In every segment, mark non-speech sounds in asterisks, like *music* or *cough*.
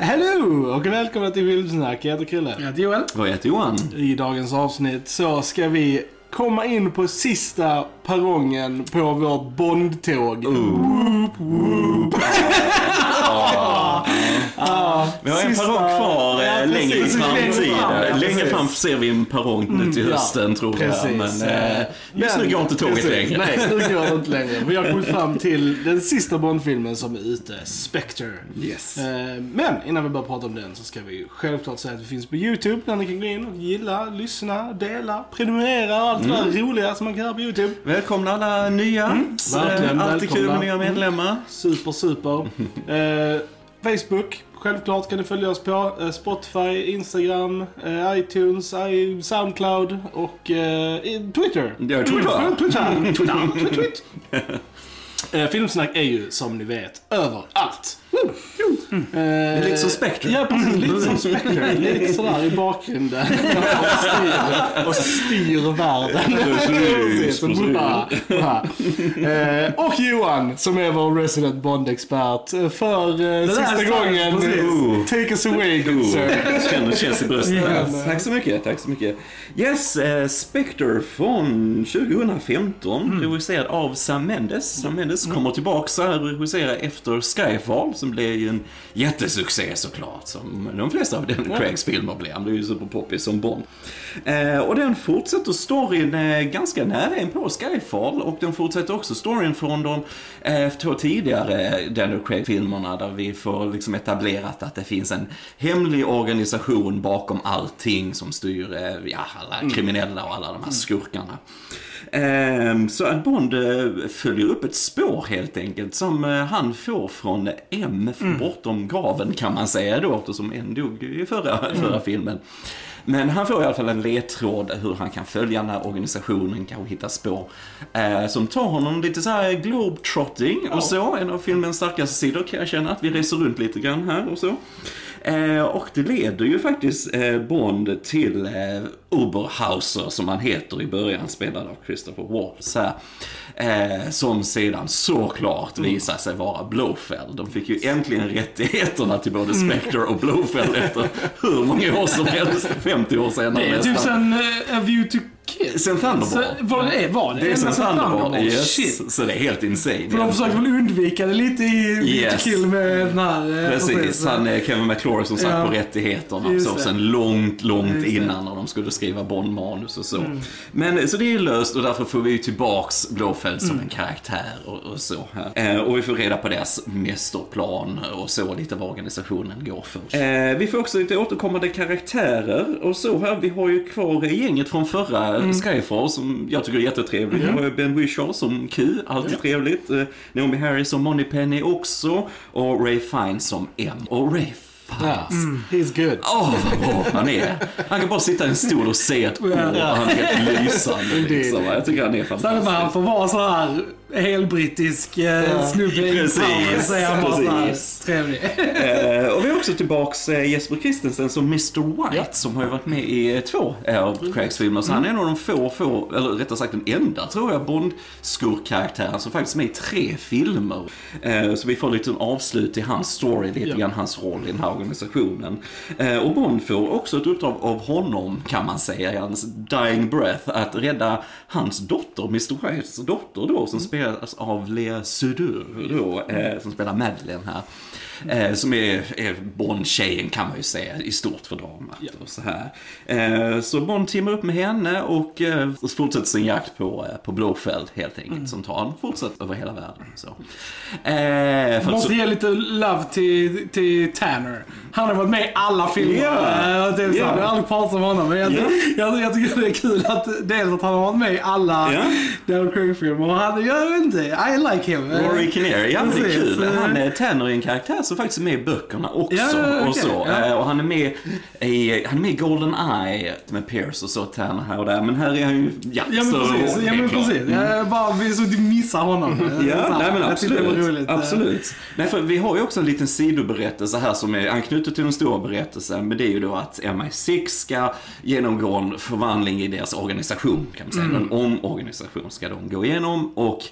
Hello och välkomna till Filmsnack. Jag heter Krille. Jag heter Joel. Vad heter Johan? I dagens avsnitt så ska vi komma in på sista perrongen på vårt Bondtåg. Vi har en Sista- perrong kvar Ja, eh, längre i precis, längre fram, framtiden. ja, Längre fram ser vi en perrong nu till ja, hösten tror jag. precis. Men eh, just nu Men- går inte tåget precis. längre. Nej, nu går det inte längre. *laughs* Vi har kommit fram till den sista Bondfilmen som är ute, Spectre. Yes. Eh, Men innan vi börjar prata om den så ska vi självklart säga att vi finns på YouTube där ni kan gå in och gilla, lyssna, dela, prenumerera och allt det Mm. där roliga som man kan göra på YouTube. Välkomna alla nya. Mm. verkligen, eh, Alltid kul med välkomna. nya medlemmar. Super, super. *laughs* eh, Facebook, självklart kan ni följa oss på. Eh, Spotify, Instagram, eh, iTunes, Soundcloud och eh, Twitter. Ja, Twitter. *laughs* Twitter. Twitter. Twitter. Filmsnack är ju som ni vet överallt. Mm. Det är lite som Spectre. Ja, precis. Lite som Spectre. Lite sådär i bakgrunden. *laughs* Och styr, och styr världen. *laughs* Precis. Eh, Och Johan, som är vår resident Bond-expert. eh, För eh, sista gången. precis. eh, Take us away, good sir. Oh, känner, känns i bröstet. Yes. Tack så mycket, tack så mycket. Yes, eh, Spectre från 2015, Mm. regisserad av Sam Mendes. Sam Mendes kommer tillbaka här och regisserar efter Skyfall, som blev ju en jättesuccé såklart, som de flesta av Daniel Craigs filmer blev. Han blev ju superpoppis som Bond. Eh, och den fortsätter storyn eh, ganska nära in på Skyfall, och den fortsätter också storyn från de eh, två tidigare Daniel Craig-filmerna, där vi får liksom etablerat att det finns en hemlig organisation bakom allting som styr ja, alla kriminella och alla de här skurkarna. Ehm, Så att Bond eh, följer upp ett spår helt enkelt som eh, han får från M bortom graven kan man säga då eftersom en dog i förra, förra filmen. Men han får i alla fall en ledtråd hur han kan följa den här organisationen, kanske hitta spår. Eh, som tar honom lite så här globetrotting och så. En av filmens starkaste sidor kan jag känna, att vi reser runt lite grann här och så. Eh, och det leder ju faktiskt eh, Bond till eh, Oberhauser, som han heter i början, spelad av Christopher Waltz här. Eh, som sedan såklart visar sig vara Blofeld. De fick ju äntligen rättigheterna till både Spectre och Blofeld efter hur många år som helst, *laughs* 50 år senare Det är typ nästan. sen uh, A View to Kill. Sen Thunderball. Så, vad det är, var det? Det är sen sen Thunderball, yes. Shit. Så det är helt insane. För de försöker väl undvika det lite i Yes. Kill med den här... eh, Precis, han eh, Kevin McClory som satt Ja. på rättigheterna Just så det. sen långt, långt Just innan när de skulle skriva Bond-manus och så. Men eh, så det är löst och därför får vi ju tillbaks Blofeld som en karaktär och, och så här. Eh, och vi får reda på deras mästerplan och så, lite vad organisationen går för. Eh, vi får också lite återkommande karaktärer och så här. Vi har ju kvar gänget från förra Skyfall som jag tycker är har ju Ben Whishaw som Q, alltid trevligt. Eh, Naomi Harris som Moneypenny också. Och Ray Fiennes som M. Och Ray Fiennes. He's good. Åh, vad bra han är. Han kan bara sitta i en stol och se ett år och han är helt lysande. Liksom. Jag tycker han är Särskilt när han fantastisk. får vara så här helbrittisk uh, snubbe i power, han bara trevlig. *laughs* Eh, och vi har också tillbaks eh, Jesper Christensen som Mr White Ja. som har ju varit med i eh, två eh, av Craigs filmer. Så han är en av de få, få, eller rättare sagt den enda tror jag, Bond-skurkaraktären som faktiskt är med i tre filmer. Eh, så vi får lite en avslut i hans story, lite Ja. grann hans roll i den här organisationen. Eh, och Bond får också ett uppdrag av honom, kan man säga, i hans dying breath, att rädda hans dotter, Mr Whites dotter då, som spelas av Lea Sudur då, eh, som spelar Madeleine här. Eh, som är, är Bond-tjejen kan man ju säga i stort för dramat. Och så, här. Eh, så Bond teamar upp med henne och eh, fortsätter sin jakt på, eh, på Blofeld helt enkelt. Som tar en fortsatt över hela världen. Så. Eh, Måste så, ge lite love till, till Tanner. Han har varit med i alla filmer. Ja. Eh, det är Ja. Jag har aldrig pratat om honom, men jag, Ja. jag, jag tycker det är kul att dels att han har varit med i alla Ja. Daniel Craig-filmer. Och han, jag vet inte, I like him. Eh, Rory Kinnear, ja det är kul. Han är Tanner är en karaktär som faktiskt med i böckerna också. Ja, ja, och, okej, så. ja. Eh, och han är med i, han är med i Golden Eye med Pierce och så, Tanner här och där. Men här är han ju, ja, Ja men större precis, ja, men precis. Jag bara så du missar honom. *laughs* Eh, så Ja, nej men absolut. eh. absolut. Nej, för vi har ju också en liten sidoberättelse här som är anknutet slutet till den stora berättelsen, men det är ju då att MI6 ska genomgå en förvandling i deras organisation, kan man säga. En omorganisation ska de gå igenom och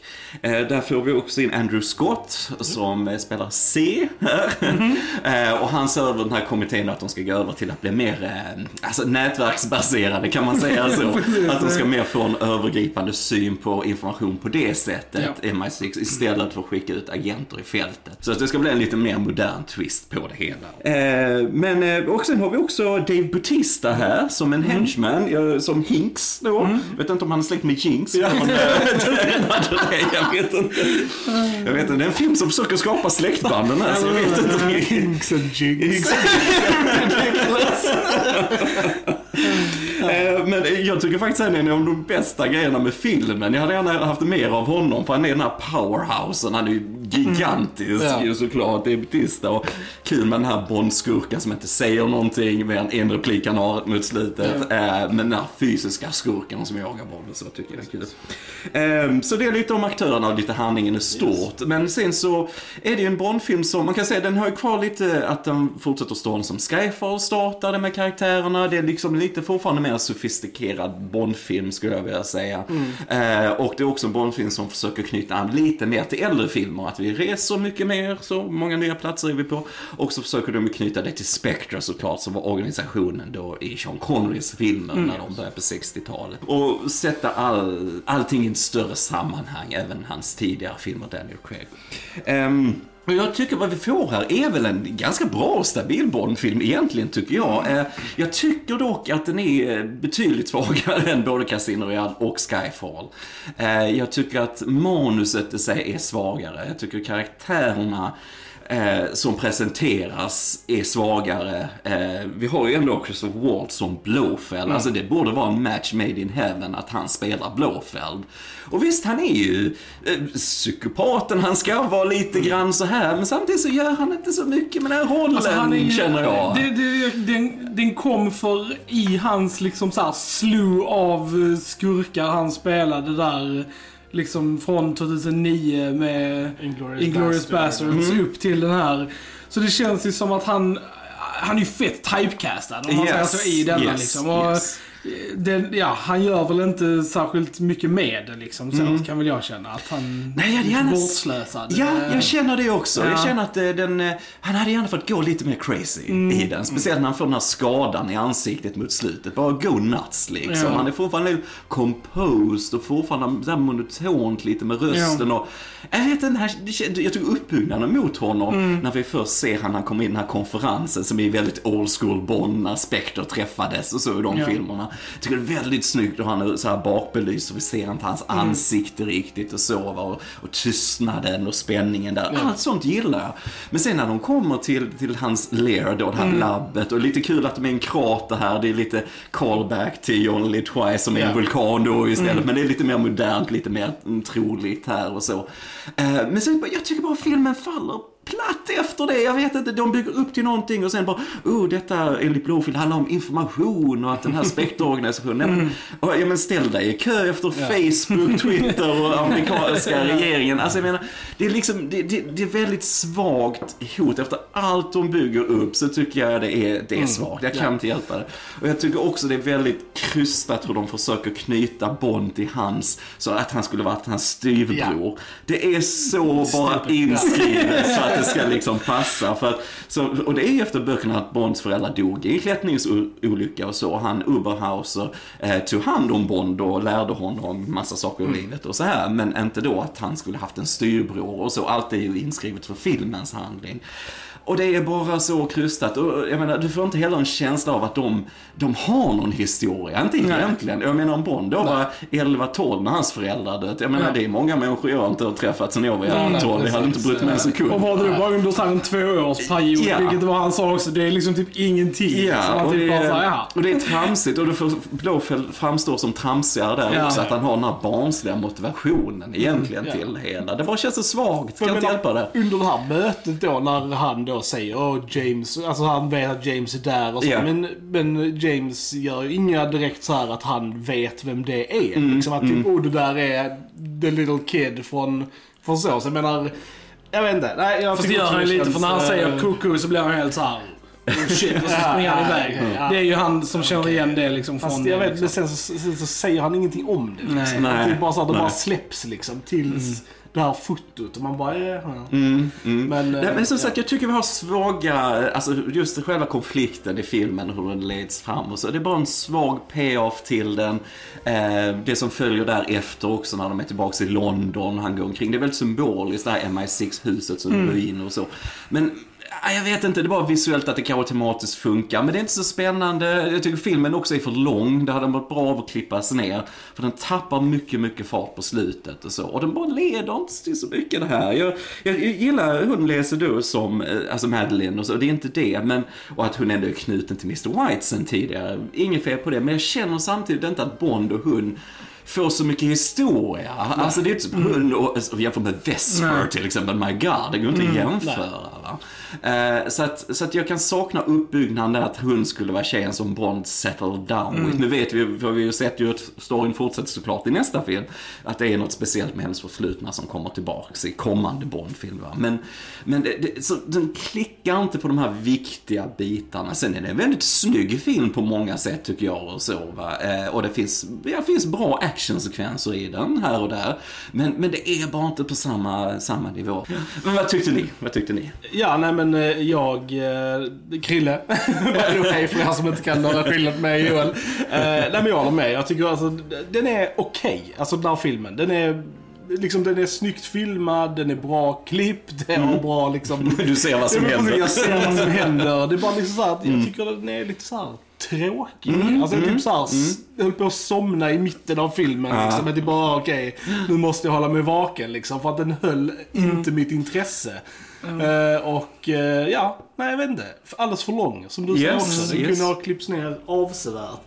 eh, där får vi också in Andrew Scott som eh, spelar C här. *laughs* eh, och han ser över den här kommittén att de ska gå över till att bli mer eh, alltså, nätverksbaserade, kan man säga så. *laughs* att de ska mer få en övergripande syn på information på det sättet, Ja. MI6, istället för att skicka ut agenter i fältet. Så att det ska bli en lite mer modern twist på det hela. Eh, men och sen har vi också Dave Bautista här som en henchman, ja, som Hinks då. Jag vet inte om han är släkt med Jinx. eh, *laughs* jag vet inte. Jag vet inte, det är en film som försöker skapa släktbanden här, vet inte riktigt. Hinks and jigs. Men jag tycker faktiskt att han är en av de bästa grejerna med filmen. Jag hade gärna haft mer av honom, för han är den här powerhousen. Han är ju gigantisk Ja. ju såklart. Det är Batista och kul med den här Bond-skurken som inte säger någonting med en, en replik han har mot slutet. Eh, Men den här fysiska skurken som jagar Bond så tycker jag är kul. Eh, Så det är lite om aktörerna och lite handlingen i stort. Men sen så är det ju en Bond-film som, man kan säga den har ju kvar lite att den fortsätter stå som Skyfall startade med karaktärerna. Det är liksom lite fortfarande mer sofistikerad Bond-film skulle jag vilja säga. Eh, och det är också en Bond-film som försöker knyta an lite mer till äldre filmer. Att vi reser mycket mer, så många nya platser är vi på. Och så försöker de knyta det till Spectre såklart, som var organisationen då i Sean Connerys filmer när de började på 60-talet. Och sätta all, allting i ett större sammanhang, även hans tidigare filmer, Daniel Craig. Och jag tycker vad vi får här är väl en ganska bra och stabil Bondfilm egentligen, tycker jag. Eh, jag tycker dock att den är eh, betydligt *laughs* svagare än både Casino Royale och Skyfall. Eh, jag tycker att manuset i sig är svagare. Jag tycker karaktärerna eh, som presenteras är svagare. Eh, vi har ju ändå Christopher Waltz som Blofeld. Alltså det borde vara en match made in heaven att han spelar Blofeld. Och visst, han är ju eh, psykopaten, han ska vara lite grann så här men samtidigt så gör han inte så mycket med den rollen, Alltså, han är känner jag. Det, det, den, den kom för i hans liksom så här slew av skurkar han spelade där. Liksom från 2009 med Inglourious Basterds. Basterds upp till den här. Så det känns ju som att han, han är ju fett typecastad om man Yes, säger så i denna yes, liksom. Och yes. Den, ja, han gör väl inte särskilt mycket med det liksom. Så kan väl jag känna. Att han Mm. Nej, jag är gärna- bortslösad. Ja, jag känner det också. Jag Ja. känner att eh, den, eh, han hade gärna fått gå lite mer crazy Mm. i den. Speciellt när han får den här skadan i ansiktet mot slutet. Bara go nuts liksom. Ja. Han är fortfarande composed och fortfarande där monotont lite med rösten och jag vet den här, det jag tog uppbyggnaden mot honom Mm. när vi först ser han när han kommer in i den här konferensen som är väldigt old school Bond när Spectre träffades och så i de Ja. filmerna. Jag tycker det är väldigt snyggt och han är så här bakbelyst och vi ser inte hans Mm. ansikte riktigt och så och, och tystnaden och spänningen där. Allt sånt gillar jag. Men sen när de kommer till, till hans lair då, det här Mm. labbet och lite kul att de är en krater här. Det är lite callback till Only Live Twice som är en Ja. vulkan då istället. Mm. Men det är lite mer modernt, lite mer mm, troligt här och så. Eh, men sen, jag tycker bara filmen faller platt efter det. Jag vet inte, de bygger upp till någonting och sen bara, oh, detta enligt Blowfield handlar om information och att den här *laughs* spektorganisationen, mm. och, ja men ställ dig i kö efter Facebook, *laughs* Twitter och amerikanska regeringen. Alltså jag menar, det är liksom, det, det, det är väldigt svagt hot. Efter allt de bygger upp så tycker jag det är, det är svagt. Jag kan inte hjälpa det. Och jag tycker också det är väldigt krystat hur de försöker knyta Bond till hans, så att han skulle varit hans styvbror. Det är så bara inskrivet så att det ska liksom passa. För att, så, och det är ju efter böckerna att Bonds föräldrar dog i klättringsolycka och så. Han Uberhauser eh, tog hand om Bond och lärde honom massa saker i livet och så här. Men inte då att han skulle haft en styrbror och så. Allt är ju inskrivet för filmens handling. Och det är bara så krystat. Och jag menar, du får inte heller en känsla av att de, de har någon historia. Inte Nej. egentligen. Jag menar om Bond då var 11-12 när hans föräldrar dött. Jag menar Ja. det är många människor jag inte har träffat sen jag var 11-12. Jag hade inte brytt mig en sekund. Och var det då bara under så här en tvåårsperiod, Ja. vilket var han sa också, det är liksom typ ingenting. Ja, och typ det, bara jaha. och det är tramsigt och då får Blåfält framstår som tramsigare där Ja. också. Att han har den här barnsliga motivationen egentligen Ja. till hela. Det bara känns så svagt, kan inte hjälpa det. Under det här mötet då när han då säger åh James, alltså han vet att James är där och så. Ja. Men, men James gör ju inga direkt så här att han vet vem det är. Mm, liksom att typ, oh det där är the little kid från, från så. Så jag menar, jag vet inte. Nej, jag Fast det tycker gör han ju lite, känns, för när han eh, säger kucku så blir han helt så här. oh shit, och så *laughs* springer han iväg. Det är ju han som känner igen det liksom från Fast jag vet, men liksom. sen så, sen så säger han ingenting om det. Liksom. Nej. Det är bara så att det Nej. bara släpps liksom tills det här fotot och man bara, ja. Mm, mm. Men, Nej, men som eh, sagt, jag tycker vi har svaga, alltså just själva konflikten i filmen, hur den leds fram och så. Det är bara en svag payoff till den. Eh, det som följer därefter också när de är tillbaka i London, han går omkring. Det är väldigt symboliskt, det här MI6-huset som Mm. ruiner och så. Men jag vet inte, det är bara visuellt att det kanske tematiskt funkar. Men det är inte så spännande. Jag tycker filmen också är för lång. Det hade varit bra av att klippas ner. För den tappar mycket, mycket fart på slutet och så. Och den bara leder inte till så mycket det här. Jag, jag, jag gillar hon läser då som, eh, alltså Madeline och så. Det är inte det. Men, och att hon ändå är knuten till Mr. White sen tidigare. Inget fel på det. Men jag känner samtidigt inte att Bond och hon får så mycket historia. Alltså det är inte som hund och, och jämfört med Vesper Nej. till exempel. My God, det går inte att jämföra. Va? Eh, så, att, så att jag kan sakna uppbyggnaden där att hon skulle vara tjejen som Bond settled down with. Nu vet vi, för vi har ju sett ju att storyn fortsätter såklart i nästa film, att det är något speciellt med hennes förflutna som kommer tillbaks i kommande Bond-film. Men, men det, det, så, den klickar inte på de här viktiga bitarna. Sen är det en väldigt snygg film på många sätt tycker jag och så. Va? Eh, och det finns, ja, finns bra actionsekvenser i den här och där. Men, men det är bara inte på samma, samma nivå. Men vad tyckte ni? Vad tyckte ni? Ja, nej men eh, jag, eh, Krille, by the way, för er som inte kan några skillnad med Joel. Eh, nej men jag håller med. Jag tycker alltså, den är okej, alltså den här filmen. Den är, liksom, den är snyggt filmad, den är bra klippt, den har bra liksom... *laughs* Du ser vad som händer. Jag ser vad som händer. Det är bara liksom så här att jag tycker den är lite så här tråkig. Mm, Alltså jag typ så här, jag höll på att somna i mitten av filmen. Ja. Liksom. Jag typ bara, okej, nu måste jag hålla mig vaken liksom. För att den höll inte mitt intresse. Eh, och eh, ja, nej jag vet inte. Alldeles för lång, som du säger Yes, också. Den yes. kunde ha klippts ner avsevärt.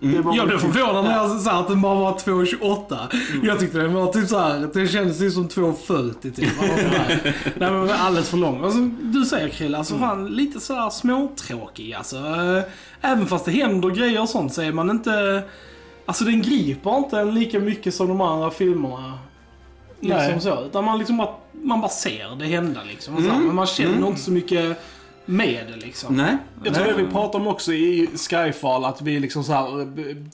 Det var Jag blev förvånad när jag sa att den bara var 2,28. Jag tyckte den var typ så här, det kändes ju som 2,40 typ. *laughs* Nej men alldeles för lång. Och som du säger Krille, alltså fan lite så här småtråkig alltså. Eh, Även fast det händer grejer och sånt så är man inte... Alltså den griper inte en lika mycket som de andra filmerna. Liksom Nej. så. Utan man liksom bara, man bara ser det hända liksom. Så här, Men man känner inte så mycket med det liksom. Nej. Jag tror Nej. det vi pratade om också i Skyfall, att vi liksom så här, eh,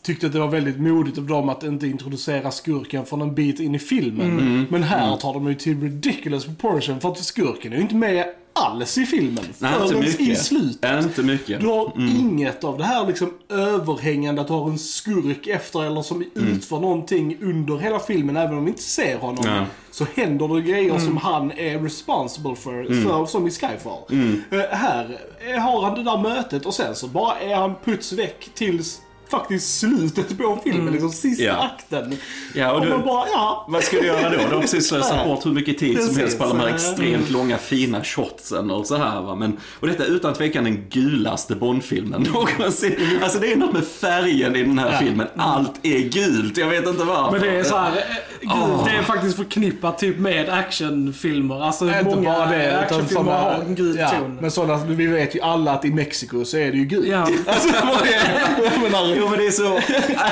tyckte att det var väldigt modigt av dem att inte introducera skurken från en bit in i filmen. Men här tar de ju till ridiculous proportion, för att skurken är ju inte med alls i filmen. Nej, inte förrän mycket. i slutet. Inte mycket. Du har inget av det här liksom överhängande att du har en skurk efter eller som utför någonting under hela filmen, även om vi inte ser honom. Ja. Så händer det grejer som han är responsible för, för som i Skyfall. Eh, här eh, har han det där mötet och sen så bara är han puts väck tills faktiskt slutet på filmen, liksom sista Ja. akten. Ja, och och du- man bara, ja. Vad ska du göra då? Du har precis *laughs* slösat bort hur mycket tid som Precis. helst på alla de här Mm. extremt långa fina shotsen och så här va. Men, och detta är utan tvekan den gulaste Bond-filmen *laughs* någonsin. Alltså det är något med färgen i den här filmen. Allt är gult, jag vet inte varför. Men det är så här, eh, gud, Åh. det är faktiskt förknippat typ med actionfilmer. Alltså Inte många bara det, utan actionfilmer sådana, har en gul ja, ton. Men sådana, vi vet ju alla att i Mexiko så är det ju gult. Ja. *laughs* Alltså, Jo men det är så,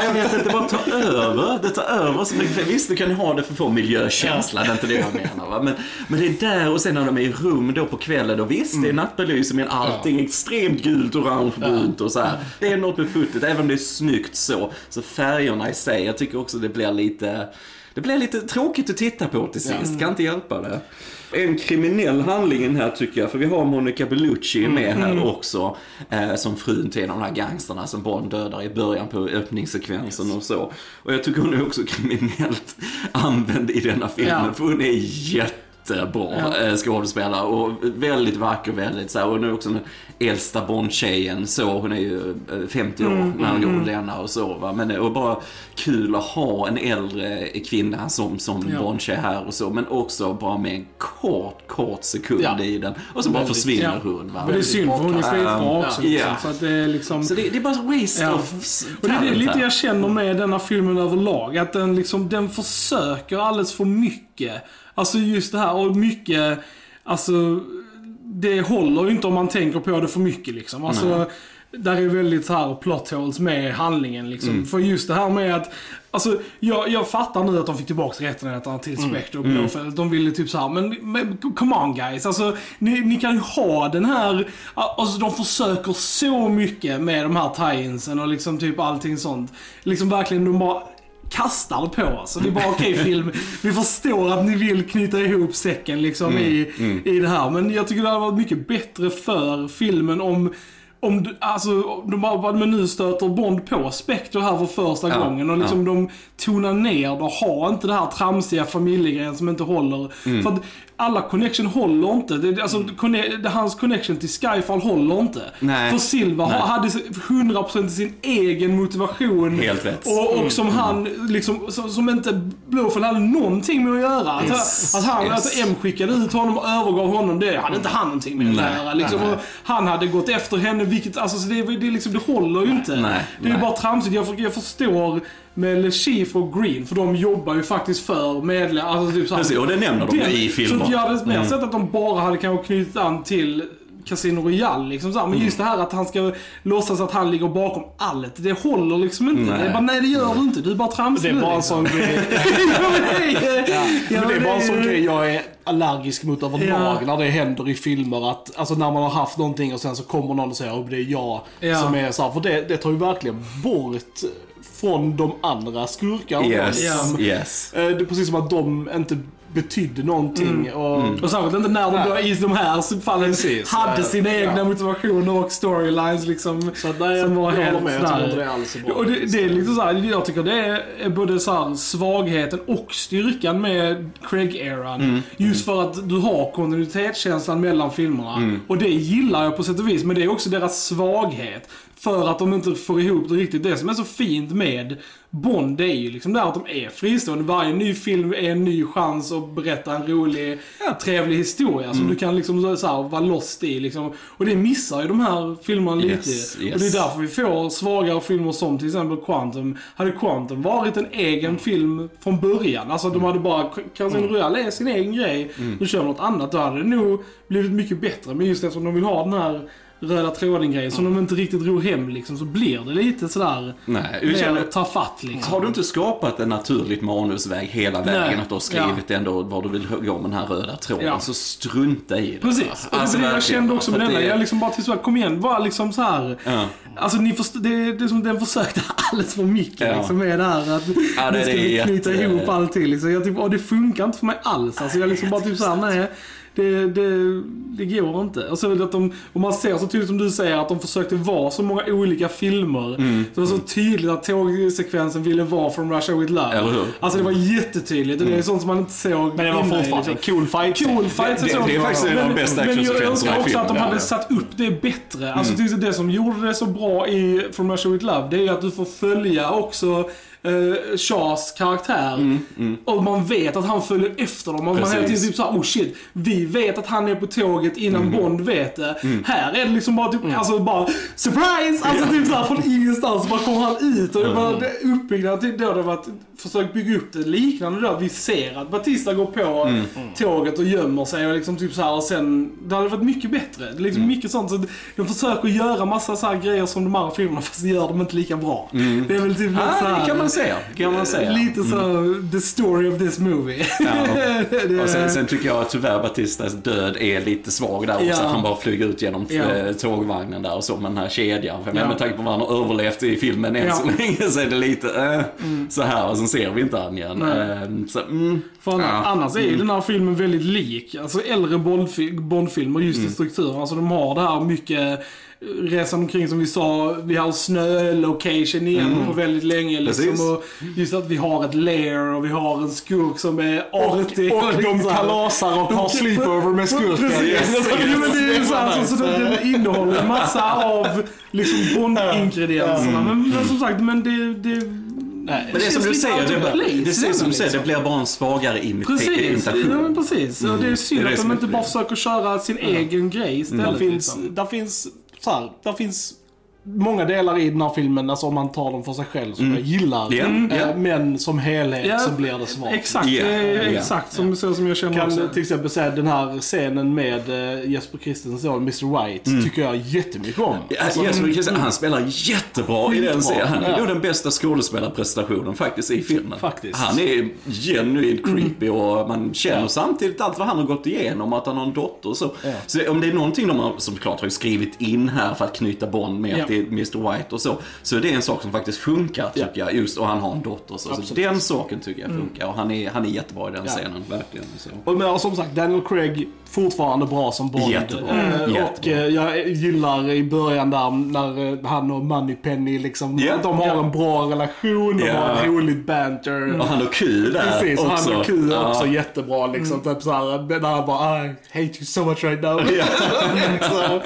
jag vet inte, bara tar över. Det tar över så mycket. Visst du kan ju ha det för att få miljökänsla, det är inte det jag menar va. Men, men det är där och sen när de är i rum då på kvällen och visst det är nattbelysning men allting är extremt gult, orange, brunt och så här. Det är något med footet, även om det är snyggt så. Så färgerna i sig, jag tycker också det blir lite det blir lite tråkigt att titta på till sist, kan inte hjälpa det. En kriminell handling här tycker jag, för vi har Monica Bellucci med här också. Eh, som frun till en av de här gangsterna som Bond dödar i början på öppningssekvensen och så. Och jag tycker hon är också kriminellt använd i denna filmen, Ja. för hon är jättebra Ja. eh, skådespelare och väldigt vacker, väldigt så här, och nu också den äldsta Bond-tjejen så, hon är ju eh, 50 år Mm, när hon gjorde denna och så va. Men det var bara kul att ha en äldre kvinna som, som Ja. Bond-tjej här och så, men också bara med en kort, kort sekund Ja. i den. Och så bara Väldigt- försvinner ja. hon va. Men det är synd för hon är skitbra Ja. också. Liksom, så att det är liksom... Så det, det är bara waste Ja. of Och det är lite jag känner med denna filmen överlag. Att den liksom, den försöker alldeles för mycket. Alltså just det här och mycket, alltså det håller ju inte om man tänker på det för mycket liksom. Alltså, där är väldigt så här plot holes med handlingen liksom. Mm. För just det här med att Alltså, jag, jag fattar nu att de fick tillbaka rättigheterna till Spectre och Blåfält. De ville typ så här, men, men come on guys. Alltså, ni, ni kan ju ha den här, alltså de försöker så mycket med de här tie-insen och liksom typ allting sånt. Liksom verkligen, de bara kastar det på oss. Och är bara okej *laughs* film, vi förstår att ni vill knyta ihop säcken liksom i, i det här. Men jag tycker det hade varit mycket bättre för filmen om om du, alltså, de bara, men nu stöter Bond på Spectre här för första Ja, gången och liksom de tonar ner och har inte det här tramsiga familjegrejen som inte håller. Mm. För att alla connection håller inte. Det, alltså, det, hans connection till Skyfall håller inte. Nej. För Silva Nej. hade 100% sin egen motivation. Helt rätt. Och, och som han, liksom, som, som inte Blåfält hade någonting med att göra. Att, Yes, att han, yes. att M skickade ut honom och övergav honom, det hade inte han någonting med att Nej, göra. Liksom, han hade gått efter henne, vilket, alltså så det, det, liksom, det håller ju inte. Nej, det är bara tramsigt. Jag, jag förstår med Le Chiffre och Green, för de jobbar ju faktiskt för medlemmar. Alltså, typ så Precis, och det nämner de i Så filmer. att jag hade mer Mm. sett att de bara hade kanske knutit an till Casino Royale liksom så här. Men Mm. just det här att han ska låtsas att han ligger bakom allt. Det håller liksom inte. Nej. Det är bara, nej det gör du inte. Du är bara tramsig Det är bara en liksom. sån grej. *laughs* det är, bara en sån grej jag är allergisk mot överlag Ja. när det händer i filmer. Att, alltså när man har haft någonting och sen så kommer någon och säger att det är jag Ja. som är så här, För det, det tar ju verkligen bort från de andra skurkarna. Yes, Liksom. yes. Eh, Det är precis som att de inte betydde någonting. Mm. Och, Och särskilt inte när de då i de här fallen Precis. hade Ja. sina egna Ja. motivationer och storylines liksom. Så att nej, som var jag helt håller med. Jag inte det alls är bra. Och det, det är lite så här, jag tycker det är, är både så här svagheten och styrkan med Craig-eran. Mm. Just för att du har kontinuitetskänslan mellan filmerna. Mm. Och det gillar jag på sätt och vis, men det är också deras svaghet. För att de inte får ihop det riktigt. Det som är så fint med Bond, det är ju liksom där att de är fristående. Varje ny film är en ny chans att berätta en rolig, trevlig historia Mm. som du kan liksom så här, vara lost i. Liksom. Och det missar ju de här filmerna lite. yes. Och det är därför vi får svagare filmer som till exempel Quantum. Hade Quantum varit en egen film från början, alltså de hade bara, Casino Mm. Royale är sin egen grej, nu kör vi något annat, då hade det nog blivit mycket bättre. Men just eftersom de vill ha den här röda tråden-grejen som de inte riktigt drog hem liksom, så blir det lite sådär Nej, mer känner, att ta fatt liksom. har du inte skapat en naturligt manusväg hela vägen? Nej. Att du har skrivit ändå var du vill gå med den här röda tråden. Ja. Så strunta i det. Precis. Och Alltså, det var det jag kände också med att denna. det- Jag liksom bara till så här, kom igen, bara liksom så här. Ja. Alltså ni först- det, det är som den försökte *laughs* alldeles för mycket Ja. liksom med det här att Ja, det- är vi knyta jätte- ihop allting liksom. Jag typ, och det funkar inte för mig alls. Alltså jag liksom bara typ såhär, nej. Det, det, det går inte. Och så är det att de, och man ser så tydligt som du säger att de försökte vara så många olika filmer. Mm. Det var så tydligt att tågsekvensen ville vara från Russia with Love. Eller hur? Alltså det var jättetydligt och det är sånt som man inte såg Men det var fortfarande liksom. en cool fight. Cool fight Det- det- det är faktiskt en av de bästa Men jag actionsekvenserna i önskar också att de filmen, hade ja. satt upp det bättre. Alltså mm. det som gjorde det så bra i From Russia With Love, det är att du får följa också eh, Shahs karaktär. Och man vet att han följer efter dem. Och man hela tiden typ såhär, oh shit. Vi vet att han är på tåget innan Bond vet det. Här är det liksom bara typ, alltså bara surprise! Alltså typ såhär från ingenstans bara kommer han ut. Och det var det uppbyggnaden till då det var att försökt bygga upp det liknande då. att Vi ser att Batista går på tåget och gömmer sig och liksom typ såhär och sen, det hade varit mycket bättre. Det är liksom mycket sånt. Så de försöker göra massa så här grejer som de andra filmerna fast gör de inte lika bra. Det är väl typ lite så här, säga. Kan man säga. Lite så, the story of this movie. Ja. *laughs* Och sen, sen tycker jag att tyvärr Batistas död är lite svag där också. Ja. Att han bara flyger ut genom Ja. eh, tågvagnen där och så med den här kedjan. För Ja. menar, med tanke på vad han har överlevt i filmen än Ja. så länge så är det lite eh, så här och sen ser vi inte han igen. Eh, så, mm, För annars, är ju den här filmen väldigt lik. Alltså äldre Bondfi- Bondfilmer just Mm. i strukturen. Alltså de har det här mycket resan omkring som vi sa. Vi har snö-location igen på väldigt länge. Liksom, Mm. Precis. och just att vi har ett lair och vi har en skurk som är artig. Och de liksom så här. kalasar och har sleepover med skurken. Precis. Yes, Ja, men det är ju så här, yes. så, så den, den innehåller en massa av liksom Bond-ingredienserna. Men, men som sagt, men det... det Nej, Men det är som du säger, det, place, det, ser som du säger, liksom. det blir bara en svagare imita- Precis, ja, imitation. men precis. Och det är synd Det är det att de inte bara försöker köra sin egen grej istället. Där finns, liksom. där finns, så här, där finns många delar i den här filmen, alltså om man tar dem för sig själv, som jag gillar. Eh, ja. Men som helhet Ja, så blir det svagt. Exakt, ja. exakt som, så som jag känner kan också. till exempel säga den här scenen med eh, Jesper Christensen, Mr White, tycker jag jättemycket om. Alltså, Jesper Christensen, han spelar jättebra i den scenen. Han är Ja. nog den bästa skådespelarprestationen faktiskt i filmen. Faktiskt. Han är genuint creepy och man känner samtidigt allt vad han har gått igenom, att han har en dotter och så. Ja. Så om det är någonting de har, som klart har skrivit in här för att knyta band mer Ja. Till Mr White och så, så är det en sak som faktiskt funkar tycker Ja. jag. Just, och han har en dotter så, så den saken tycker jag funkar. Och han är, han är jättebra i den Ja. scenen, verkligen. Så. Och men, som sagt, Daniel Craig fortfarande bra som Bond. Jättebra. Eh, Mm. Och Jättebra. eh, jag gillar i början där när eh, han och Moneypenny liksom, Ja. de har en bra relation, de Ja. har ett roligt banter. Och han har kul där Precis, också. han och Q är Ja. också jättebra liksom. Typ såhär, när han bara I hate you so much right now. *laughs* så,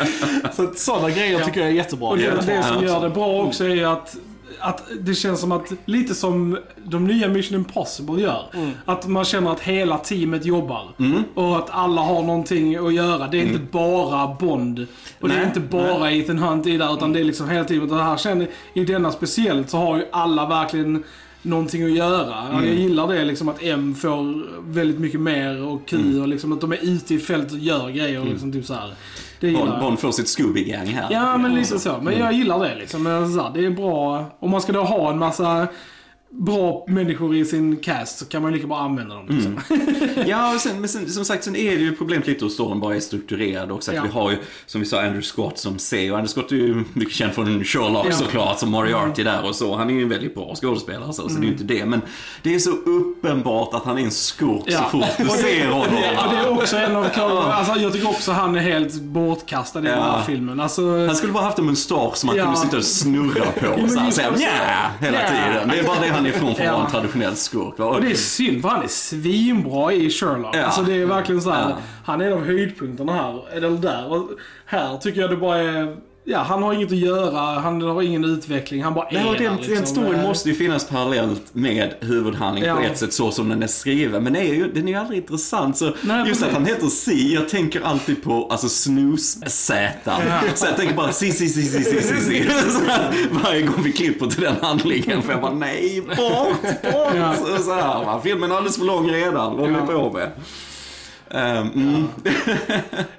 så sådana grejer tycker jag är jättebra. Och det, det som gör det bra också är att att det känns som att, lite som de nya Mission Impossible gör. Att man känner att hela teamet jobbar. Och att alla har någonting att göra. Det är inte bara Bond. Och det är Nej, inte bara Ethan Hunt i där, utan det är liksom hela teamet. Och det här känner, i denna speciellt så har ju alla verkligen någonting att göra. Jag gillar det liksom att M får väldigt mycket mer och Q och liksom att de är ute i fältet och gör grejer och liksom typ så här. Bond. Bond får sitt Scooby-gang här. Ja, men lite så. Men jag gillar det liksom. Men så här, Det är bra. Om man ska då ha en massa bra människor i sin cast så kan man ju lika bra använda dem. Liksom. *laughs* Ja, och sen, men sen, som sagt, sen är det ju problemet lite hos storyn bara är strukturerad också. Ja. vi har ju, som vi sa, Andrew Scott som C. Och Andrew Scott är ju mycket känd från Sherlock Ja. såklart, som Moriarty där och så. Han är ju en väldigt bra skådespelare så, så det är ju inte det. Men det är så uppenbart att han är en skurk så Ja. fort du *laughs* ser honom. Det, och det är också en av alltså, Jag tycker också han är helt bortkastad i den här Ja. filmen. Alltså, Han skulle bara haft en mustasch som han Ja. kunde sitta och snurra på. så här, det. nja hela Ja. tiden. Det är bara det han är ifrån för att vara en traditionell skurk. va? och det är synd för han är svinbra i Sherlock. Ja. Alltså det är verkligen så här. Ja. Han är en av höjdpunkterna här. Eller där. Och här tycker jag det bara är... Ja, han har inget att göra, han har ingen utveckling, han bara är Nej, den, liksom. den storyn Eh, måste ju finnas parallellt med huvudhandlingen på Ja. ett sätt så som den är skriven. Men är ju, den är ju aldrig intressant. Så Nej, just att han heter Si, jag tänker alltid på alltså snus-Z. Så jag tänker bara Si, Si, Si, Si, Si, Si, Si. Varje gång vi klipper till den handlingen. För jag bara nej, bort, bort. Ja. Så, så här, va. Filmen är alldeles för lång redan. Vad håller Ja. på med? Ehm, mm.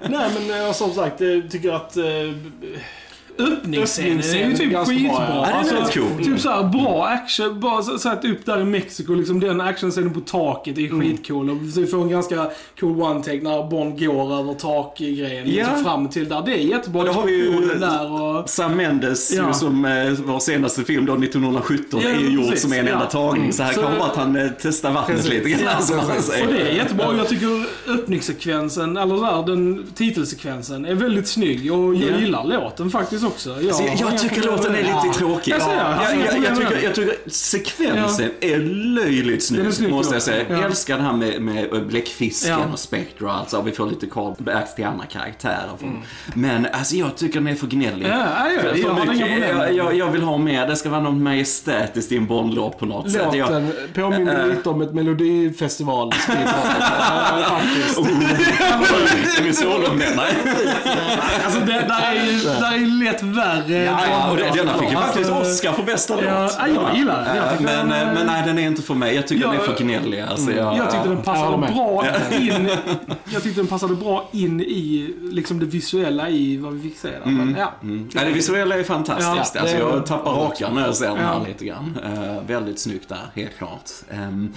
*laughs* Nej men eh, som sagt, jag tycker att... Öppningsscenen är ju typ ganska bra, skitbra. ja. Rätt cool. Typ såhär bra action, bara satt upp där i Mexiko, liksom den actionscenen på taket är Mm. skitcool. Och vi får en ganska cool one-take när Bond går över takgrejen Ja. liksom fram till där. Det är jättebra. Och då har vi ju- där och... Sam Mendes, Ja. ju som eh, vår senaste film då, 1917, Ja, är ju gjord som en enda ja. tagning. Så här Så- kan vara att han eh, testar vattnet Precis. lite grann, Ja, som Och säger. det är jättebra. Och jag tycker öppningssekvensen, eller där, den titelsekvensen, är väldigt snygg. Och jag Ja. gillar låten faktiskt också. Jag, Så jag, jag tycker låten är lite tråkig. Jag säger, jag, alltså, jag, jag, med tycker, jag tycker sekvensen är löjligt snygg, snygg, måste ja. jag säga. Jag Ja. älskar det här med, med bläckfisken Ja. och Spectre och allt så. Vi får lite callbacks till andra karaktärer. från- Men alltså jag tycker den är för gnällig. Ja, ja, ja, För- för jag mycket- jag, jag, jag vill ha mer, det ska vara något majestätiskt i en Bondlåt på något sätt. Jag, låten påminner Eh. lite om ett melodifestival *laughs* faktiskt. *laughs* är vi så långt. Alltså det där är ju där lätt värre. Ja, ja, och det- denna fick ju faktiskt Alltså, Oscar för bästa låt. Ja, ja, jag gillar den. Jag Ja, tycker men, den, eh, men nej, den är inte för mig. Jag tycker Ja, den är för gnällig. Alltså, jag, Jag tyckte den passade bra in *laughs* Jag tyckte den passade bra in i liksom det visuella i vad vi fick se där. Men, ja. Mm. Ja, det visuella är fantastiskt. Ja, alltså, jag tappar rakan när jag ser den här lite grann. Eh, väldigt snyggt där, helt klart.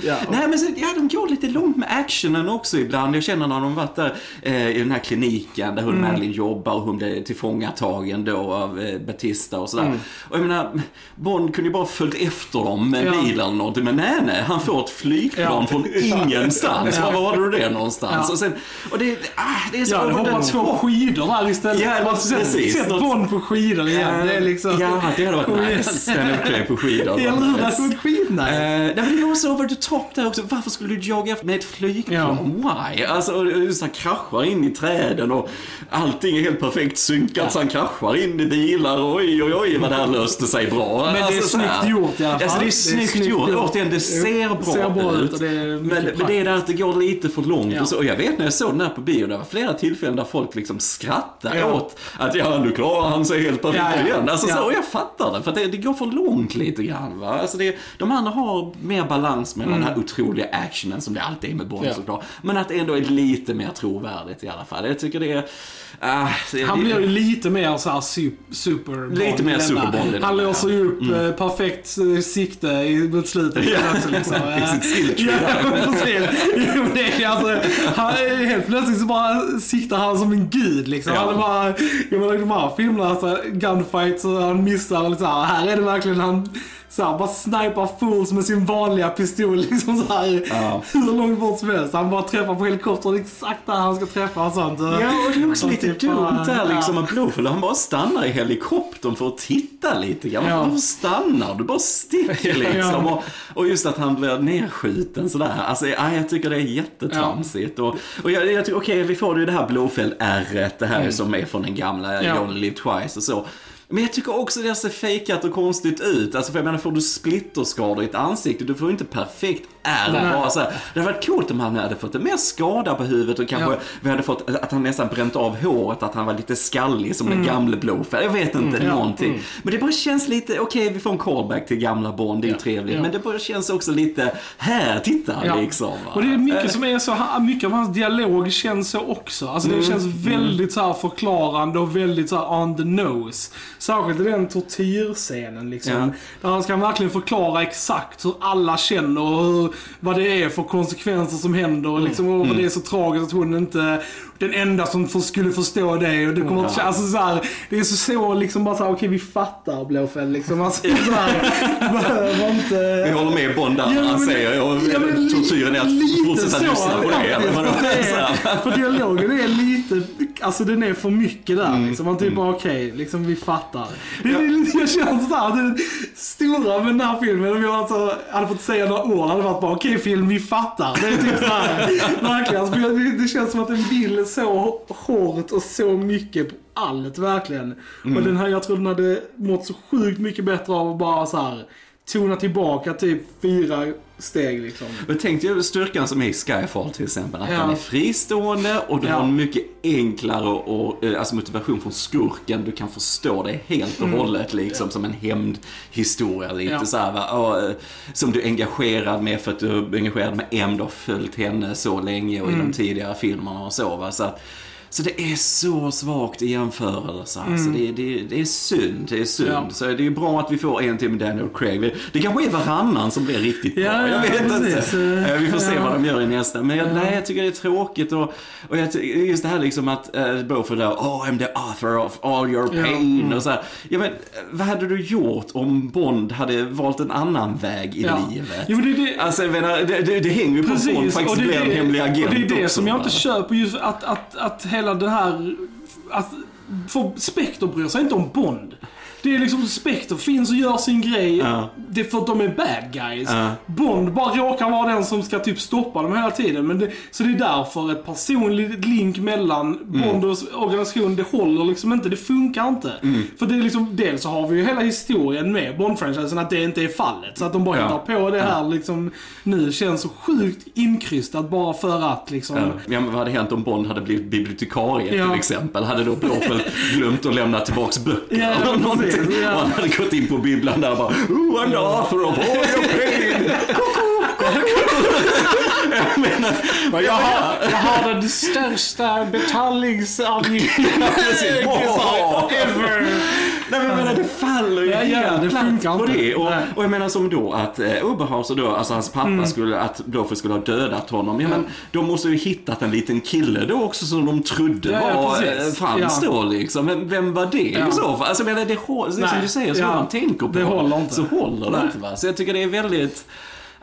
Ja. Nej, men så, ja, de går lite långt med actionen också ibland. Jag känner när de varit där eh, i den här kliniken där hon Mm. Madeline jobbar och hon blev tillfångatagen då av eh, Batista och sådär. Och jag menar, Bond kunde ju bara följt efter dem med Mm. Ja. bil eller någonting. Men nej, nej, han får ett flygplan Ja. från *laughs* ingenstans. Ja. Var var du det någonstans? Ja. Och, sen, och det, ah, det är så over the hoppat två skidor där istället. Ja, precis. sett Bond på skidor igen. Det är liksom... Ja, det hade varit igen. nice. Är på skidor. Hur? Det hade varit skitnice. Nej, men det är också over the top där också. Varför skulle du jogga med ett flygplan? Why? Alltså, och just han kraschar in i i träden och allting är helt perfekt synkat så han kraschar in i bilar. Oj, oj, oj vad det här löste sig bra. Men det är så här. snyggt gjort i alla fall. Alltså det är snyggt, gjort. Återigen, det ser bra, ser bra ut. det är Men, men det är där att det går lite för långt. Ja. Och, så, och jag vet när jag såg den här på bio, det var flera tillfällen där folk liksom skrattade Ja. åt att ja, nu klarar han sig helt perfekt Ja, ja. igen. Alltså, så, och jag fattar det, för det, det går för långt lite grann. Va? Alltså det, de andra har mer balans med den här otroliga actionen som det alltid är med Bond såklart. Men att det ändå är lite mer trovärdigt i alla fall. Jag tycker det är... ah, det, Han det- blir ju lite mer så här su- super Lite mer denna, Han låser ju upp ja. eh, perfekt eh, sikte i, mot slutet. Ja. också, liksom. *laughs* I sitt skill tree. *laughs* Ja, precis. Jo, men det är alltså, han, helt plötsligt så bara siktar han som en gud liksom. Ja. Han bara, jag menar de här filmerna, alltså, gunfights och han missar och här. Här är det verkligen han så här, bara snipar fools med sin vanliga pistol *laughs* liksom så här, Ja. hur långt bort som helst. Han bara träffar på helikoptern exakt där han ska träffa och sånt. Ja, och det är också lite typ dumt där liksom ja. att Blowfield, han bara stannar i helikoptern för att titta lite grann. Ja. Varför stannar du? bara sticker liksom. Och, och just att han blir nedskjuten sådär. Alltså, ja, jag tycker det är jättetramsigt. Och, och jag, jag tycker, okej, vi får ju det här blowfield ärret det här som är från den gamla Mm. Ja. You Only Live Twice och så. Men jag tycker också det ser fejkat och konstigt ut. Alltså för jag menar, får du splitterskador i ett ansikte, du får ju inte perfekt ärr. Nej. Bara så här. Det hade varit coolt om han hade fått en mer skada på huvudet och kanske Ja. vi hade fått att han nästan bränt av håret, att han var lite skallig som den gamle Blowfield. Jag vet inte, Mm. Ja, någonting. Men det bara känns lite, okej vi får en callback till gamla Bond, det är ju trevligt. ja. Men det bara känns också lite, här, titta Ja. liksom. va. Och det är Eh, mycket som är så, mycket av hans dialog känns så också. Alltså Mm, det känns väldigt så här förklarande och väldigt så här on the nose. Särskilt i den tortyrscenen liksom. Ja. Där han ska verkligen förklara exakt hur alla känner och hur, vad det är för konsekvenser som händer. Mm. Liksom, och vad det är så tragiskt att hon inte den enda som får, skulle förstå det. Och det kommer att, alltså, så här, det är så, så liksom bara så här, okej vi fattar Blåfäll liksom. Alltså, så här, *laughs* behöver inte... Vi håller med Bond där, Ja, han säger ja, men tortyren är att fortsätta lyssna på det. faktiskt. För det är- För dialogen är lite, alltså den är för mycket där Mm. liksom. Man typ bara okej, liksom vi fattar. Det är lite, jag känner såhär, det stora med den här filmen, om jag alltså hade fått säga några ord, hade varit bara okej film, vi fattar. Det är typ såhär, *laughs* verkligen. Alltså, det, det känns som att den vill så hårt och så mycket på allt, verkligen. Mm. Och den här, jag tror den hade mått så sjukt mycket bättre av att bara så här tona tillbaka typ fyra steg liksom. Men tänk dig styrkan som är i Skyfall till exempel. Att Ja. den är fristående och du Ja. har en mycket enklare och, eh, alltså motivation från skurken. Du kan förstå det helt och hållet liksom som en hämndhistoria lite Mm. Ja. så här, va? Och, eh, Som du är engagerad med för att du är engagerad med M. Du har följt henne så länge och i Mm. de tidigare filmerna och så. Va? Så att, så det är så svagt i jämförelse. Alltså. Mm. Det, det, det är synd. Det är synd. Ja. Så det är bra att vi får en till med Daniel Craig. Det kanske är varannan som blir riktigt bra. Ja, jag ja, vet precis. inte. Eh, Vi får se Ja. vad de gör i nästa. Men jag, nej, jag tycker det är tråkigt. Och, och jag, just det här liksom att uh, Beaufort där, oh I'm the author of all your pain. Mm. Och så här. Ja, men, eh, vad hade du gjort om Bond hade valt en annan väg i livet? Jo, det, det, Alltså, jag menar, det, det, det hänger ju på att Bond faktiskt blir en hemlig agent och det är det också, som jag inte köper, just att, att, att hela det här... Att, för Spectre bryr sig inte om Bond. Det är liksom Spectre finns och gör sin grej. Ja. Det är för att de är bad guys. Ja. Bond bara råkar vara den som ska typ stoppa dem hela tiden. Men det, så det är därför ett personligt link mellan Mm. Bond och organisationen, det håller liksom inte. Det funkar inte. Mm. För det är liksom, dels så har vi ju hela historien med Bond-franchisen att det inte är fallet. Så att de bara Ja. hittar på det här liksom nu känns så sjukt inkrystat bara för att liksom. Ja. Men vad hade hänt om Bond hade blivit bibliotekarie Ja. till exempel? Hade då Blofeld *laughs* glömt att lämna tillbaks böcker Ja, Och han hade gått in på bibblan där och bara Oh, I'm the author of all your pain! jag menar, Men jag, har, jag har den största betalningsavgiften *laughs* ever. Nej men jag menar det faller ju Ja, ja, helt det platt på det. Och, och jag menar som då att eh, Oberhauser då, alltså hans pappa skulle, att Blofeld skulle ha dödat honom. Ja, men de måste ju hittat en liten kille då också som de trodde Ja, ja, var, precis. eh, fanns Ja. då liksom. Men vem var det Ja. i så fall? Alltså jag menar det, det är som du säger, så Ja. man tänker på Det håller inte. så håller det inte va. Så jag tycker det är väldigt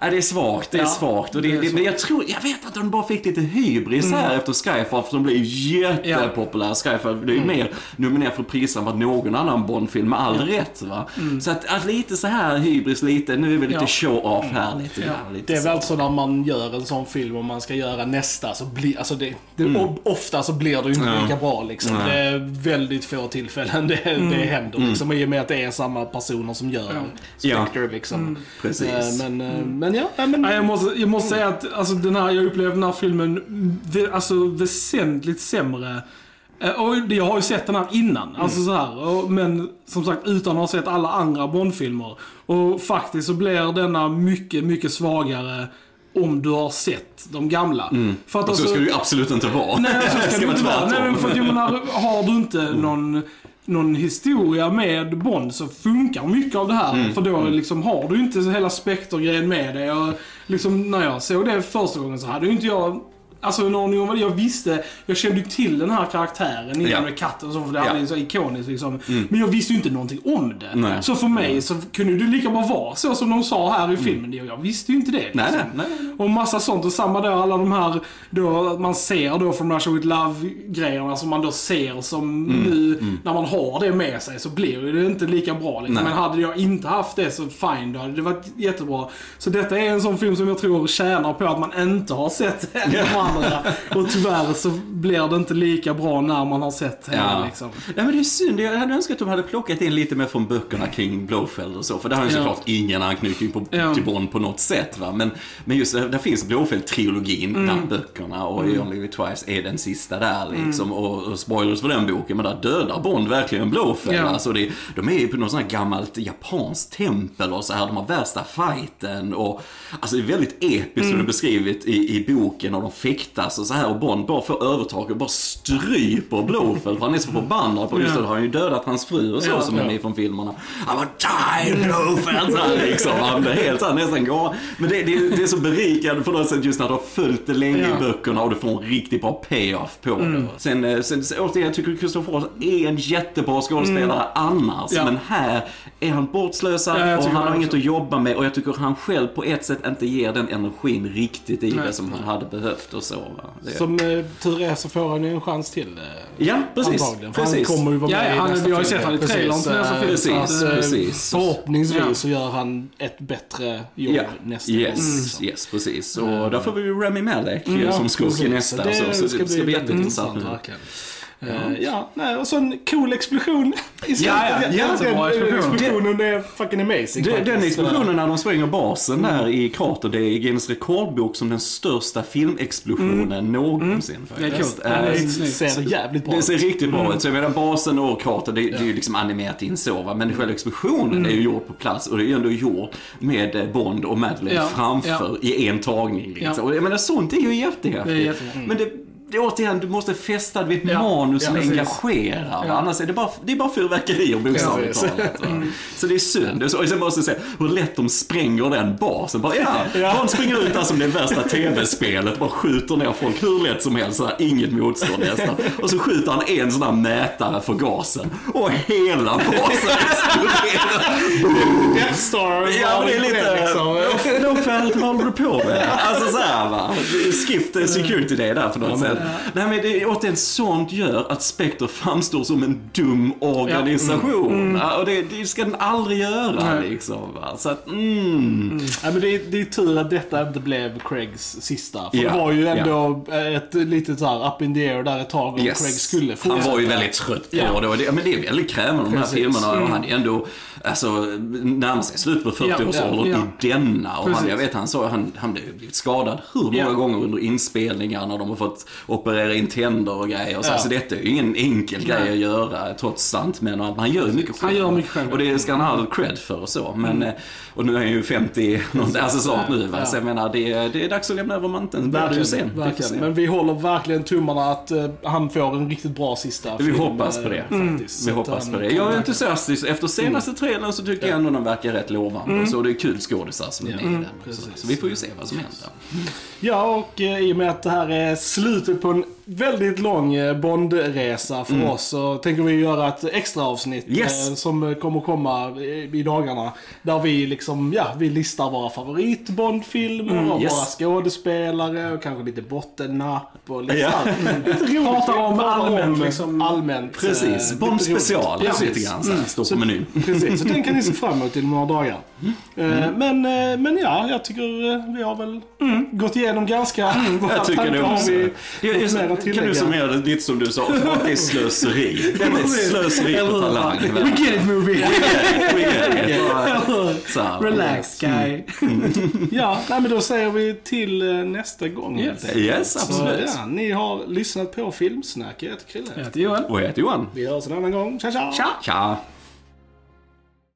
Ja, det är svagt, det är Ja, svagt. Och det, det det, men jag tror, jag vet att de bara fick lite hybris här efter Skyfall, för de blev ju jättepopulär. Skyfall, är ju mer nominerat för priser än vad någon annan Bond-film, med all rätt va. Så att, att lite så här hybris, lite, nu är vi lite Ja. show-off här lite grann. Lite Det är så. väl så när man gör en sån film och man ska göra nästa så blir, alltså det, det o- ofta så blir det ju inte Mm. Ja. lika bra liksom. Det är väldigt få tillfällen *laughs* det, det händer liksom. I och med att det är samma personer som gör Ja. Spectre liksom. Precis. Eh, Men, eh, men ja, nej, men... Nej, jag, måste, jag måste säga att alltså, den här, jag upplevde den här filmen alltså, väsentligt sämre. Eh, Och jag har ju sett den här innan, alltså så här, men som sagt utan att ha sett alla andra Bond-filmer. Och faktiskt så blir denna mycket, mycket svagare om du har sett de gamla. För att Och så ska det ju absolut inte vara. Nej, så ska *laughs* det inte vara. Nej, men för att jag menar, har du inte någon, någon historia med Bond så funkar mycket av det här. För då liksom har du inte hela spektergrejen med dig. Och liksom, när jag såg det första gången så hade ju inte jag Alltså en aning om vad det jag visste, jag kände ju till den här karaktären innan Ja. med katten och så, för det Ja. är så ikoniskt liksom. Men jag visste ju inte någonting om det. Nej. Så för mig så kunde det lika bra vara så som de sa här i filmen. Jag visste ju inte det. Liksom. nej, nej. Och massa sånt. Och samma då, alla de här, då, man ser då från Russia with Love-grejerna som man då ser som Mm, nu, när man har det med sig så blir det inte lika bra. Liksom. Men hade jag inte haft det så fine, då hade det varit jättebra. Så detta är en sån film som jag tror tjänar på att man inte har sett *laughs* de andra. Och tyvärr så blir det inte lika bra när man har sett hela Ja. liksom. Nej men det är synd, jag hade önskat att de hade plockat in lite mer från böckerna kring Blofeld och så, för det har ju Ja. såklart ingen anknytning på, Ja. till Bond på något sätt va. Men, men just det, där finns Blofeld-trilogin Mm. bland böckerna och You Only Live Twice är den sista där liksom. Och, och spoilers för den boken, men där dödar Bond verkligen Blofeld. Ja. Alltså det, de är ju på något sånt här gammalt japanskt tempel och så här, de har värsta fighten och alltså det är väldigt episkt Mm. hur det är beskrivet i, i boken och de fäktas och så här och Bond bara får övertag och bara stryper Blofeld för han är så förbannad på just det, då har han ju dödat hans fru och så Ja, som är ja. med från filmerna. Han bara die Blofeld! Så här, liksom. Han blir helt så här, nästan galen. Men det, det, det är så berikande på något sätt just när du har följt det länge Ja. i böckerna och du får en riktigt bra payoff på det. Sen, eh, sen, sen återigen, jag tycker Christopher Waltz är en jättebra skådespelare annars. Ja. Men här är han bortslösad Ja, och han har inget att jobba med och jag tycker han själv på ett sätt inte ger den energin riktigt i Nej. det som han hade behövt och så. Va? Det, Som eh, tur är så får han ju en chans till. eh, ja, precis. Antagligen. För precis. han kommer ju vara Ja, med ja, i han- nästa vi har ju sett han i trailern till nästa film, så att, så att, precis. Förhoppningsvis Ja. så gör han ett bättre jobb Ja, nästa gång. yes, liksom. yes, precis. Och där får vi ju Rami Malek Ja, som skurk i precis. nästa. Det, så, så, det ska bli väldigt jätteintressant. intressant, Eh, ja, nej, och så en cool explosion i slutet. Ja, ja, den jättebra explosion. explosionen är fucking amazing Det, den faktiskt. explosionen när de spränger basen där i krater, det är Guinness rekordbok som den största filmexplosionen någonsin Det är faktiskt. coolt. Ja, det är Eh, inte snyggt. ser jävligt bra Det ut. ser riktigt bra ut. Så jag menar basen och krater, det, det är ju liksom animerat in så va. Men själva explosionen är ju gjord på plats och det är ju ändå gjort med eh, Bond och Madeleine Ja, framför i en tagning. Liksom. Ja. Och jag menar sånt är ju jättehäftigt. Det. Men det, det, återigen, du måste fästa vid ett Ja, manus som ja, engagerar. Ja. Annars är det bara, det är bara fyrverkerier bokstavligt talat. va. Så det är synd. Och sen måste jag säga hur lätt de spränger den basen. Bara, ja, Ja. Bond springer ut där som det värsta tv-spelet. Bara skjuter ner folk hur lätt som helst. Så här, inget motstånd nästan. Och så skjuter han en sån här mätare för gasen. Och hela basen exploderar. Death Star Ja, det är lite... liksom. Blåfält, vad håller du på med? Alltså såhär va. Skip the security day där på något sätt. Nej men det återigen, sånt gör att Spectre framstår som en dum organisation. Ja, Och det, det ska den aldrig göra Nej. liksom. Va? Så att, mm. Ja, men det, är, det är tur att detta inte blev Craigs sista. För Ja, det var ju ändå ett litet så här up in the air där ett tag om Yes. Craig skulle Han fortsätta. var ju väldigt trött på Ja. det, och det. Men det är väldigt krävande de här filmerna. Och han är ändå, alltså, närmar sig slutet på 40-årsåldern Ja, i denna. Och han, jag vet, han sa han, han blev blivit skadad hur många Ja. gånger under inspelningar när de har fått operera in tänder och grejer. Och så, Ja. så detta är ju ingen enkel grej Nej. att göra trots stuntmän och allt. Men han gör ju mycket själv. Han gör mycket själv. Och det ska han ha cred för och så. Men, Mm. eh, och nu är han ju 50, något, alltså snart nu va. Så jag menar, det, är- det är dags att lämna över manteln. Ju sen. Verkligen. Men vi håller verkligen tummarna att eh, han får en riktigt bra sista Vi film, hoppas på eh, det. Faktiskt. Vi hoppas på det. Jag är verkligen- entusiastisk. Efter senaste trailern så tycker jag ändå den verkar rätt lovande. Så det är kul skådisar som är med i den. Så, så vi får ju se vad som händer. Ja, och eh, i och med att det här är slutet på en väldigt lång eh, Bondresa för oss så tänker vi göra ett extra avsnitt Yes. eh, som kommer komma i, i dagarna. Där vi liksom, ja, vi listar våra favorit Bondfilmer och yes. våra skådespelare och kanske lite bottennapp och lite Ja. *laughs* Pratar om allmänt, liksom. allmänt. eh, Precis, Bond special Ja, lite grann så här, står på menyn. *laughs* Precis, så den kan ni se fram emot inom några dagar. Eh, Men, eh, men ja, jag tycker eh, vi har väl gått igenom ganska våra *laughs* Jag tycker det också. vi Det att kan du tillägga? summera det lite som du sa, att det är slöseri. *laughs* Det är slöseri på talang. We get it movie! We get it. Bara *laughs* så här. Relax guy. Ja, nej, men då säger vi till eh, nästa gång. Yes. Yes, Så, absolut. ja, ni har lyssnat på Filmsnack. Jag heter Krille. Jag heter Joel. Och jag heter Johan. Vi hörs en annan gång. Tja, tja! Tja! Tja!